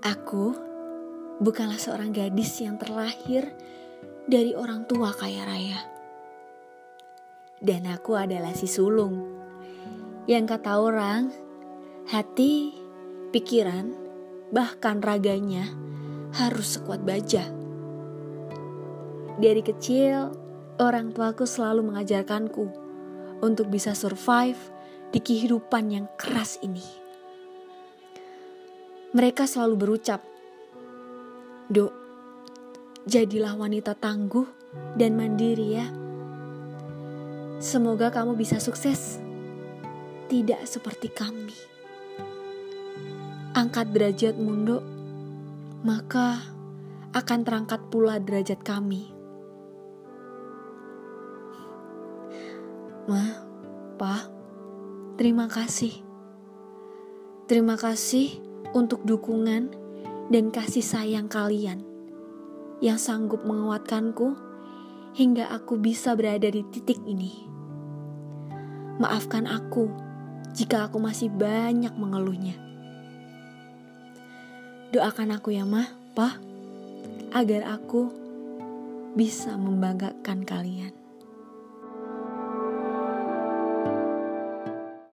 Aku bukanlah seorang gadis yang terlahir dari orang tua kaya raya. Dan aku adalah si sulung yang kata orang hati, pikiran, bahkan raganya harus sekuat baja. Dari kecil, orang tuaku selalu mengajarkanku untuk bisa survive di kehidupan yang keras ini. Mereka selalu berucap, Dok, jadilah wanita tangguh dan mandiri ya. Semoga kamu bisa sukses, tidak seperti kami. Angkat derajat mundo, maka akan terangkat pula derajat kami. Ma, Pa, terima kasih. Terima kasih untuk dukungan dan kasih sayang kalian yang sanggup menguatkanku hingga aku bisa berada di titik ini. Maafkan aku jika aku masih banyak mengeluhnya. Doakan aku ya, Mah, Pah, agar aku bisa membanggakan kalian.